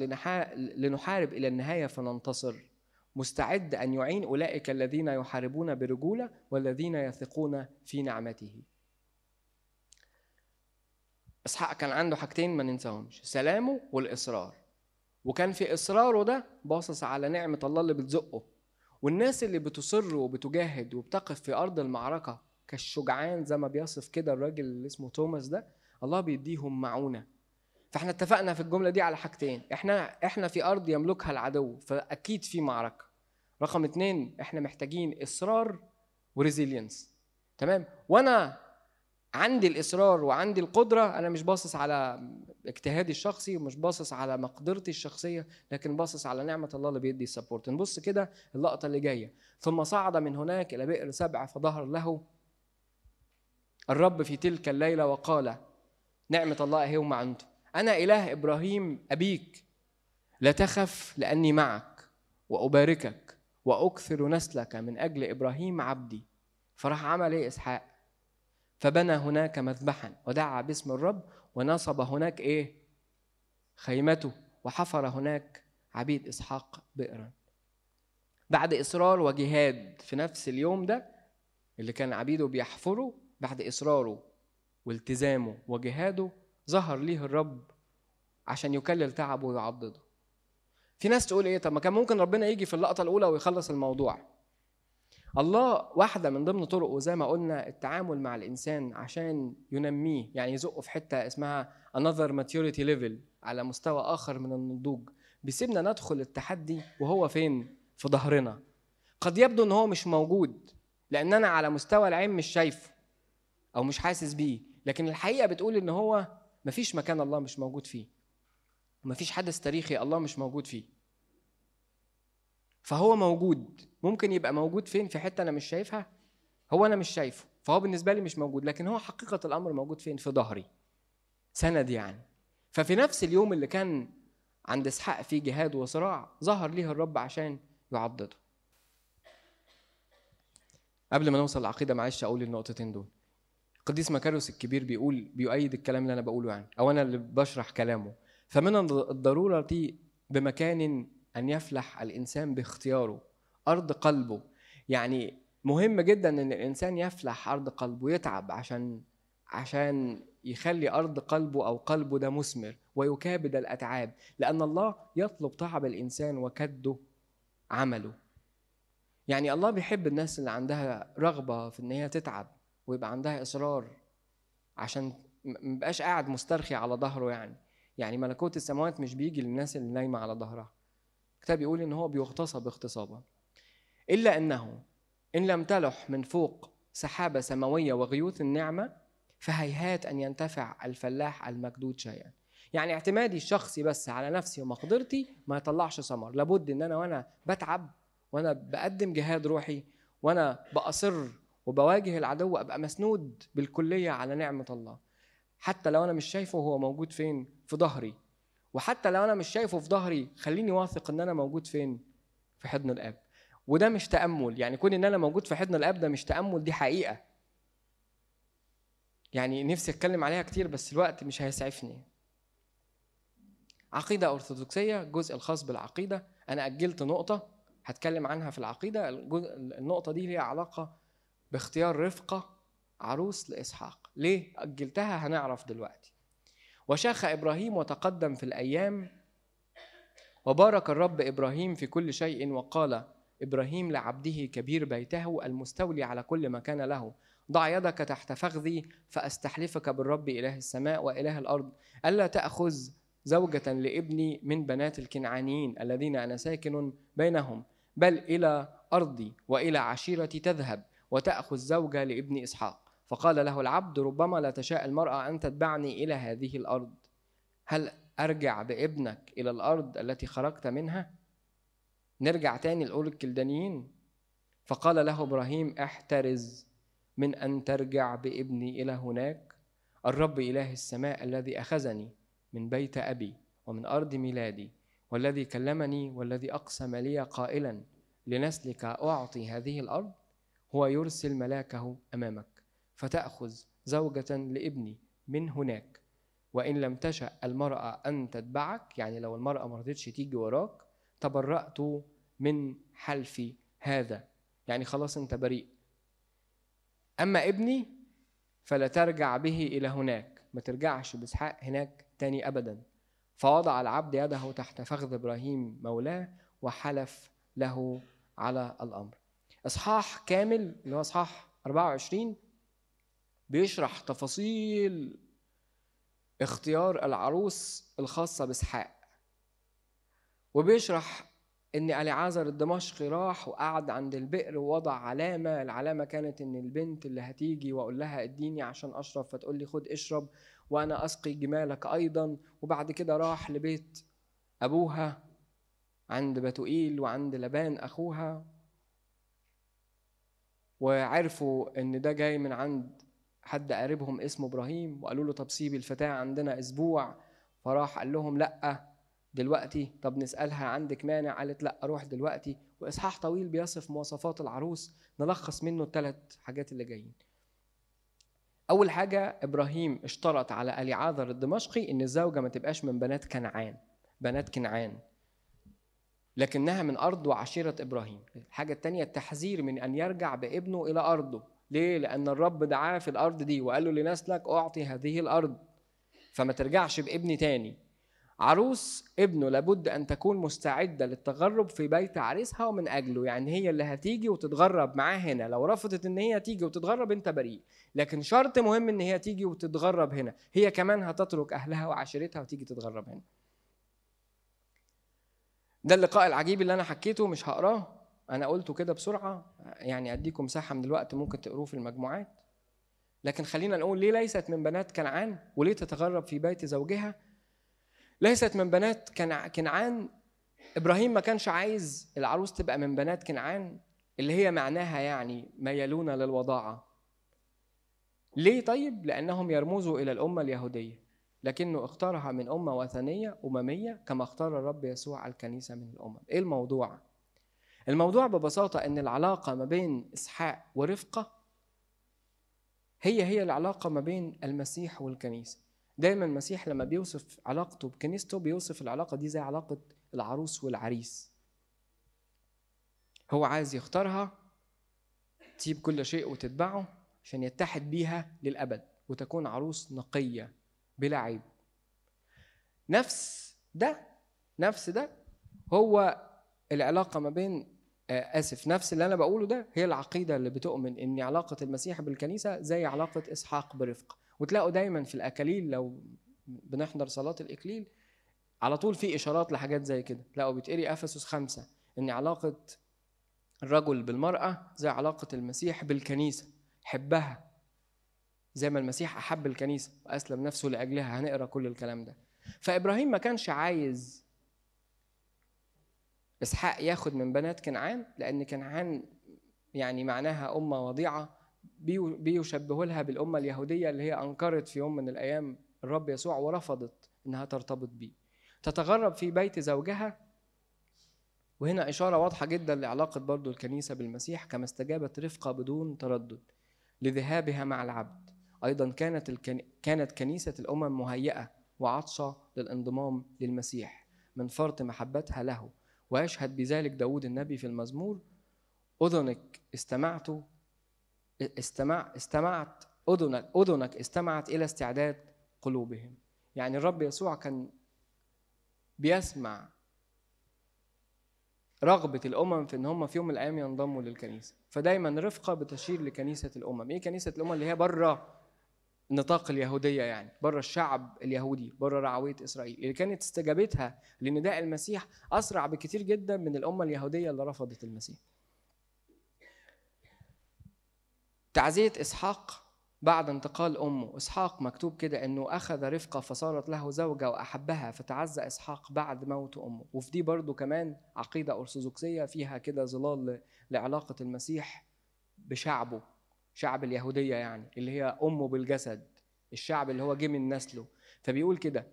لنحارب إلى النهاية فننتصر. مستعد أن يعين أولئك الذين يحاربون برجولة والذين يثقون في نعمته. إسحاق كان عنده حاجتين ما ننساهمش. سلامه والإصرار. وكان في إصراره ده باصص على نعمة الله اللي بتزقه. والناس اللي بتصر وبتجاهد وبتقف في أرض المعركة كالشجعان زي ما بيصف كده الراجل اللي اسمه توماس ده الله بيديهم معونة. فإحنا اتفقنا في الجملة دي على حاجتين إحنا إحنا في أرض يملكها العدو فأكيد في معركة. رقم اتنين إحنا محتاجين إصرار وريزيلينس. تمام؟ وأنا عندي الإصرار وعندي القدرة أنا مش باصص على اجتهادي الشخصي ومش باصص على مقدرتي الشخصية لكن باصص على نعمة الله اللي بيدي السبورت. نبص كده اللقطة اللي جاية. ثم صعد من هناك إلى بئر سبع فظهر له الرب في تلك الليلة وقال نعمة الله أهي وما أنتم أنا إله إبراهيم أبيك. لا تخف لأني معك وأباركك وأكثر نسلك من أجل إبراهيم عبدي. فراح عمل إيه إسحاق فبنى هناك مذبحا ودعا باسم الرب ونصب هناك إيه؟ خيمته وحفر هناك عبيد إسحاق بئرا. بعد إصرار وجهاد في نفس اليوم ده اللي كان عبيده بيحفروا بعد إصراره والتزامه وجهاده ظهر ليه الرب عشان يكلل تعبه ويعضده. في ناس تقول إيه؟ طب ما كان ممكن ربنا يجي في اللقطة الأولى ويخلص الموضوع. الله واحدة من ضمن طرقه زي ما قلنا التعامل مع الإنسان عشان ينميه يعني يزقه في حتة اسمها another maturity level على مستوى آخر من النضوج. بيسيبنا ندخل التحدي وهو فين؟ في ظهرنا. قد يبدو إن هو مش موجود لأن أنا على مستوى العين مش شايفه أو مش حاسس بيه لكن الحقيقة بتقول إن هو مفيش مكان الله مش موجود فيه. مفيش حدث تاريخي الله مش موجود فيه. فهو موجود. ممكن يبقى موجود فين؟ في حتة أنا مش شايفها. هو أنا مش شايفه فهو بالنسبة لي مش موجود. لكن هو حقيقة الأمر موجود فين؟ في ظهري. سند يعني. ففي نفس اليوم اللي كان عند إسحاق فيه جهاد وصراع ظهر ليه الرب عشان يعضده. قبل ما نوصل للعقيده معلش أقول النقطتين دول. القديس مكاريوس الكبير بيقول بيؤيد الكلام اللي أنا بقوله يعني أو أنا اللي بشرح كلامه. فمن الضرورة بمكان أن يفلح الإنسان باختياره أرض قلبه. يعني مهم جدا إن الإنسان يفلح أرض قلبه يتعب عشان عشان يخلي أرض قلبه أو قلبه ده مثمر ويكابد الأتعاب لأن الله يطلب تعب الإنسان وكده عمله. يعني الله بيحب الناس اللي عندها رغبة في إن هي تتعب ويبقى عندها إصرار عشان مبقاش قاعد مسترخي على ظهره يعني. يعني ملكوت السماوات مش بيجي للناس اللي نايمة على ظهرها. الكتاب بيقول إن هو بيغتصب اغتصابا. إلا أنه إن لم تلح من فوق سحابة سماوية وغيوث النعمة فهيهات أن ينتفع الفلاح المجدود شيئا. يعني اعتمادي الشخصي بس على نفسي ومقدرتي ما يطلعش ثمر. لابد إن أنا وأنا بتعب وأنا بقدم جهاد روحي وأنا بأصر وبواجه العدو أبقى مسنود بالكلية على نعمة الله. حتى لو أنا مش شايفه هو موجود فين؟ في ظهري. وحتى لو أنا مش شايفه في ظهري خليني واثق إن أنا موجود فين؟ في حضن الآب. وده مش تأمل. يعني كون إن أنا موجود في حضن الآب ده مش تأمل دي حقيقة. يعني نفسي أتكلم عليها كتير بس الوقت مش هيسعفني. عقيدة أرثوذكسية الجزء الخاص بالعقيدة. أنا أجلت نقطة هتكلم عنها في العقيدة. النقطة دي ليها علاقة باختيار رفقة عروس لإسحاق. ليه؟ أجلتها هنعرف دلوقتي. وشاخ إبراهيم وتقدم في الأيام وبارك الرب إبراهيم في كل شيء وقال إبراهيم لعبده كبير بيته المستولي على كل ما كان له. ضع يدك تحت فخذي فأستحلفك بالرب إله السماء وإله الأرض. ألا تأخذ زوجة لابني من بنات الكنعانيين الذين أنا ساكن بينهم. بل إلى أرضي وإلى عشيرتي تذهب وتأخذ زوجة لابن إسحاق. فقال له العبد ربما لا تشاء المرأة أن تتبعني إلى هذه الأرض. هل أرجع بابنك إلى الأرض التي خرجت منها؟ نرجع تاني لأول الكلدانيين. فقال له إبراهيم احترز من أن ترجع بابني إلى هناك. الرب إله السماء الذي أخذني من بيت أبي ومن أرض ميلادي والذي كلمني والذي أقسم لي قائلا لنسلك أعطي هذه الأرض. هو يرسل ملاكه أمامك. فتأخذ زوجة لابني من هناك. وإن لم تشأ المرأة أن تتبعك يعني لو المرأة ما رضتش تيجي وراك تبرأت من حلفي هذا. يعني خلاص أنت بريء. أما ابني فلا ترجع به إلى هناك. ما ترجعش بإسحاق هناك تاني ابدا. فوضع العبد يده تحت فخذ إبراهيم مولاه وحلف له على الأمر. إصحاح كامل اللي هو إصحاح 24 بيشرح تفاصيل اختيار العروس الخاصة بإسحاق. وبيشرح إن أليعازر الدمشقي راح وقعد عند البئر ووضع علامة العلامة كانت إن البنت اللي هتيجي وأقول لها إديني عشان أشرب فتقول لي خد اشرب وأنا أسقي جمالك أيضا. وبعد كده راح لبيت أبوها عند بتوئيل وعند لبان أخوها. وعرفوا إن ده جاي من عند حد قريبهم اسمه إبراهيم وقالوا له طب سيب الفتاة عندنا أسبوع. فراح قال لهم لأ دلوقتي طب نسألها عندك مانع؟ قالت لأ أروح دلوقتي. وإصحاح طويل بيصف مواصفات العروس. نلخص منه الثلاث حاجات اللي جايين. أول حاجة إبراهيم اشترط على اليعاذر الدمشقي إن الزوجة ما تبقاش من بنات كنعان بنات كنعان. لكنها من أرض وعشيرة إبراهيم. الحاجة الثانية التحذير من أن يرجع بابنه إلى أرضه. ليه؟ لأن الرب دعاه في الأرض دي وقال له لنسلك أعطي هذه الأرض فما ترجعش بابن تاني. عروس ابنه لابد أن تكون مستعدة للتغرب في بيت عريسها ومن أجله يعني هي اللي هتيجي وتتغرب معاه هنا. لو رفضت إن هي تيجي وتتغرب أنت بريء لكن شرط مهم إن هي تيجي وتتغرب هنا. هي كمان هتترك أهلها وعشيرتها وتيجي تتغرب هنا. ده اللقاء العجيب اللي أنا حكيته مش هقراه. أنا قلته كده بسرعة يعني أديكم مساحة من الوقت ممكن تقروه في المجموعات. لكن خلينا نقول ليه ليست من بنات كنعان وليه تتغرب في بيت زوجها؟ ليست من بنات كنعان. إبراهيم ما كانش عايز العروس تبقى من بنات كنعان اللي هي معناها يعني ميلون للوضاعة. ليه طيب؟ لأنهم يرمزوا إلى الأمة اليهودية. لكنه اختارها من أمة وثنية أممية كما اختار الرب يسوع الكنيسة من الأمم. إيه الموضوع؟ الموضوع ببساطة إن العلاقة ما بين إسحاق ورفقة هي هي العلاقة ما بين المسيح والكنيسة. دايما المسيح لما بيوصف علاقته بكنيسته بيوصف العلاقة دي زي علاقة العروس والعريس. هو عايز يختارها تسيب كل شيء وتتبعه عشان يتحد بيها للأبد وتكون عروس نقية بلا عيب. نفس ده نفس ده هو العلاقة ما بين آه، آسف. نفس اللي أنا بقوله ده هي العقيدة اللي بتؤمن إن علاقة المسيح بالكنيسة زي علاقة إسحاق برفقة وتلاقوا دايما في الأكاليل لو بنحضر صلاة الإكليل على طول في إشارات لحاجات زي كده. تلاقوا بيتقري إفسس خمسة إن علاقة الرجل بالمرأة زي علاقة المسيح بالكنيسة. حبها زي ما المسيح أحب الكنيسة وأسلم نفسه لأجلها. هنقرأ كل الكلام ده. فإبراهيم ما كانش عايز إسحاق ياخد من بنات كنعان لأن كنعان يعني معناها أمة وضيعة بيشبهوا لها بالأمة اليهودية اللي هي أنكرت في يوم من الأيام الرب يسوع ورفضت إنها ترتبط بيه. تتغرب في بيت زوجها وهنا إشارة واضحة جدا لعلاقة برضو الكنيسة بالمسيح كما استجابت رفقة بدون تردد لذهابها مع العبد. أيضا كانت الكن... كانت كنيسة الأمم مهيئة وعطشة للانضمام للمسيح من فرط محبتها له. ويشهد بذلك داود النبي في المزمور أذنك استمعت استمع استمعت أذنك أذنك استمعت إلى استعداد قلوبهم. يعني الرب يسوع كان بيسمع رغبة الأمم في إن هم في يوم من الأيام ينضموا للكنيسة. فدايما رفقة بتشير لكنيسة الأمم. إيه كنيسة الأمم؟ اللي هي بره. نطاق اليهودية يعني بره الشعب اليهودي بره رعوية إسرائيل اللي كانت استجابتها لنداء المسيح أسرع بكثير جدا من الأمة اليهودية اللي رفضت المسيح. تعزية إسحاق بعد انتقال أمه إسحاق مكتوب كده إنه أخذ رفقة فصارت له زوجة وأحبها فتعزى إسحاق بعد موت أمه. وفي دي برضو كمان عقيدة أرثوذكسية فيها كده ظلال لعلاقة المسيح بشعبه. شعب اليهودية يعني اللي هي أمه بالجسد الشعب اللي هو جه من نسله. فبيقول كده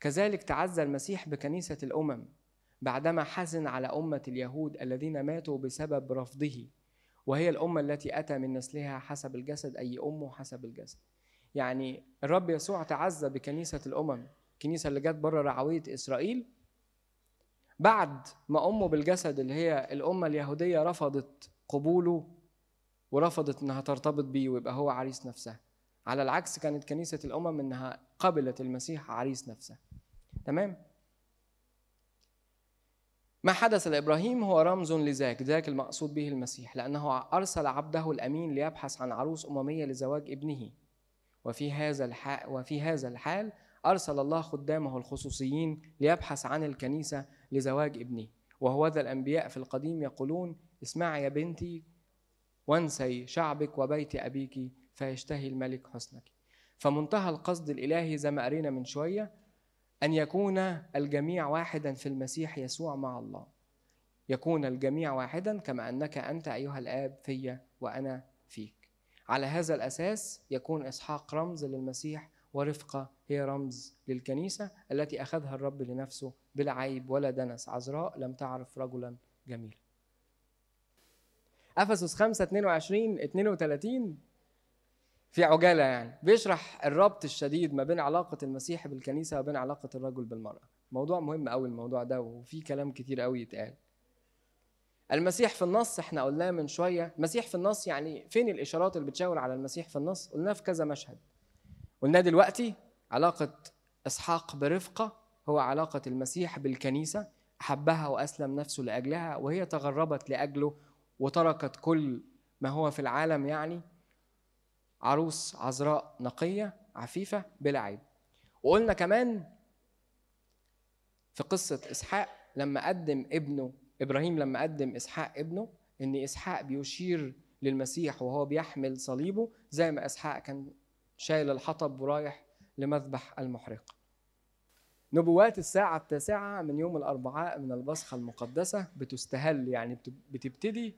كذلك تعزى المسيح بكنيسة الأمم بعدما حزن على أمة اليهود الذين ماتوا بسبب رفضه وهي الأمة التي أتى من نسلها حسب الجسد أي أمه حسب الجسد. يعني الرب يسوع تعزى بكنيسة الأمم الكنيسة اللي جت بره رعوية إسرائيل بعد ما أمه بالجسد اللي هي الأمة اليهودية رفضت قبوله ورفضت إنها ترتبط بيه ويبقى هو عريس نفسها. على العكس كانت كنيسة الأمم إنها قبلت المسيح عريس نفسها. تمام؟ ما حدث لإبراهيم هو رمز لذاك ذاك المقصود به المسيح لأنه أرسل عبده الأمين ليبحث عن عروس أممية لزواج ابنه. وفي هذا الحال وفي هذا الحال أرسل الله خدامه الخصوصيين ليبحث عن الكنيسة لزواج ابنه. وهو ذا الأنبياء في القديم يقولون اسمعي يا بنتي وانسي شعبك وبيت أبيك فيشتهي الملك حسنك. فمنتهى القصد الإلهي زي ما قرينا من شوية أن يكون الجميع واحدا في المسيح يسوع مع الله. يكون الجميع واحدا كما أنك أنت أيها الآب في وأنا فيك. على هذا الأساس يكون إسحاق رمز للمسيح ورفقة هي رمز للكنيسة التي أخذها الرب لنفسه بلا عيب ولا دنس عذراء. لم تعرف رجلا جميلا. أفسس 5 22 32 في عجالة يعني. بيشرح الربط الشديد ما بين علاقة المسيح بالكنيسة وبين علاقة الرجل بالمرأة. موضوع مهم قوي الموضوع ده وفي كلام كتير قوي يتقال. المسيح في النص إحنا قلناه من شوية. المسيح في النص يعني فين الإشارات اللي بتشاور على المسيح في النص؟ قلناه في كذا مشهد. قلنا دلوقتي علاقة إسحاق برفقة هو علاقة المسيح بالكنيسة. أحبها وأسلم نفسه لأجلها وهي تغربت لأجله وتركت كل ما هو في العالم يعني عروس عذراء نقية عفيفة بلا عيب. وقلنا كمان في قصة إسحاق لما قدم ابنه إبراهيم لما قدم إسحاق ابنه إن إسحاق بيشير للمسيح وهو بيحمل صليبه زي ما إسحاق كان شايل الحطب ورايح لمذبح المحرقة. نبوات الساعة التاسعة من يوم الأربعاء من البصخة المقدسة بتستهل يعني بتبتدي.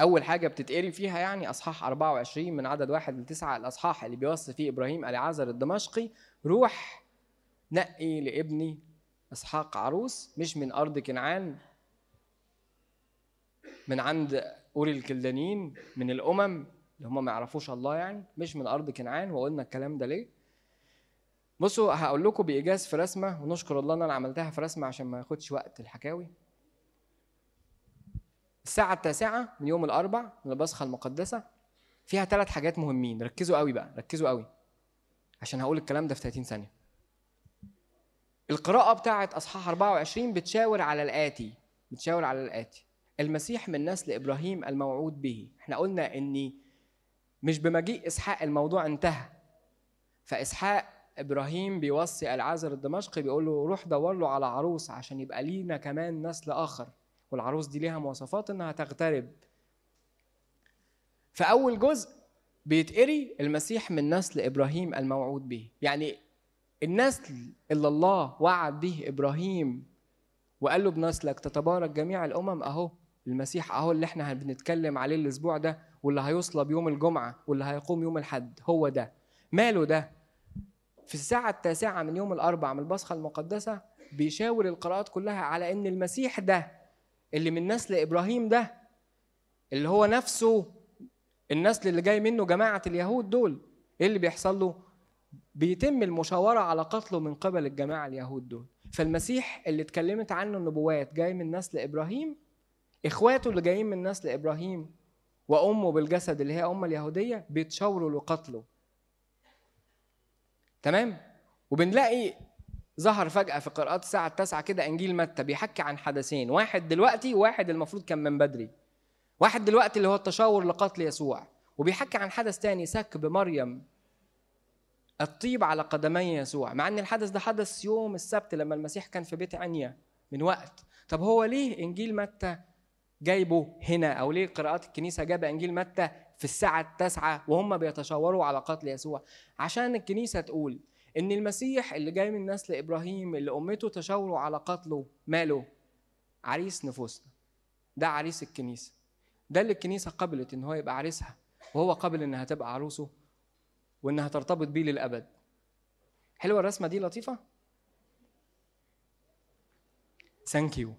أول حاجة بتتقري فيها يعني أصحاح 24 من عدد واحد لتسعة الأصحاح اللي بيوصي فيه إبراهيم العازر الدمشقي. روح نقي لابني إسحاق عروس مش من أرض كنعان من عند اوري الكلدانيين من الأمم اللي هم ما يعرفوش الله يعني مش من أرض كنعان. وقلنا الكلام ده ليه؟ بصوا هقول لكم بإيجاز في رسمة ونشكر الله إن أنا عملتها في رسمة عشان ما ياخدش وقت الحكاوي. الساعة التاسعة من يوم الأربع من البصخة المقدسة فيها ثلاث حاجات مهمين. ركزوا قوي بقى ركزوا قوي عشان هقول الكلام ده في 30 ثانية. القراءة بتاعة أصحاح 24 بتشاور على الآتي بتشاور على الآتي. المسيح من نسل إبراهيم الموعود به. إحنا قلنا إن مش بمجيء إسحاق الموضوع انتهى. فإسحاق إبراهيم بيوصي العازر الدمشقي بيقول له روح دور له على عروس عشان يبقى لينا كمان نسل آخر والعروس دي ليها مواصفات إنها تغترب. فاول جزء بيتقري المسيح من نسل إبراهيم الموعود به. يعني النسل اللي الله وعد به إبراهيم وقال له بنسلك تتبارك جميع الأمم أهو المسيح أهو اللي إحنا بنتكلم عليه الأسبوع ده واللي هيصلب يوم الجمعة واللي هيقوم يوم الحد هو ده. ماله ده؟ في الساعة التاسعة من يوم الأربع من البصخة المقدسة بيشاور القراءات كلها على إن المسيح ده اللي من نسل إبراهيم ده اللي هو نفسه النسل اللي جاي منه جماعة اليهود دول إيه اللي بيحصل له بيتم المشاورة على قتله من قبل الجماعة اليهود دول. فالمسيح اللي اتكلمت عنه النبوات جاي من نسل إبراهيم إخواته اللي جايين من نسل إبراهيم وأمه بالجسد اللي هي أمة اليهودية بيتشاوروا لقتله. تمام؟ وبنلاقي ظهر فجأة في قراءات الساعة التاسعة كده إنجيل متى بيحكي عن حدثين واحد دلوقتي وواحد المفروض كان من بدري. واحد دلوقتي اللي هو التشاور لقتل يسوع. وبيحكي عن حدث تاني سكب مريم الطيب على قدمي يسوع. مع إن الحدث ده حدث يوم السبت لما المسيح كان في بيت عنيا من وقت. طب هو ليه إنجيل متى جايبه هنا؟ أو ليه قراءات الكنيسة جاب إنجيل متى في الساعة التاسعة وهم بيتشاوروا على قتل يسوع. عشان الكنيسة تقول إن المسيح اللي جاي من نسل إبراهيم اللي أمته تشاوروا على قتله ماله؟ عريس نفوسنا. ده عريس الكنيسة. ده اللي الكنيسة قبلت إن هو يبقى عريسها وهو قبل إنها تبقى عروسه وإنها ترتبط بيه للأبد. حلوة الرسمة دي لطيفة؟ ثانك يو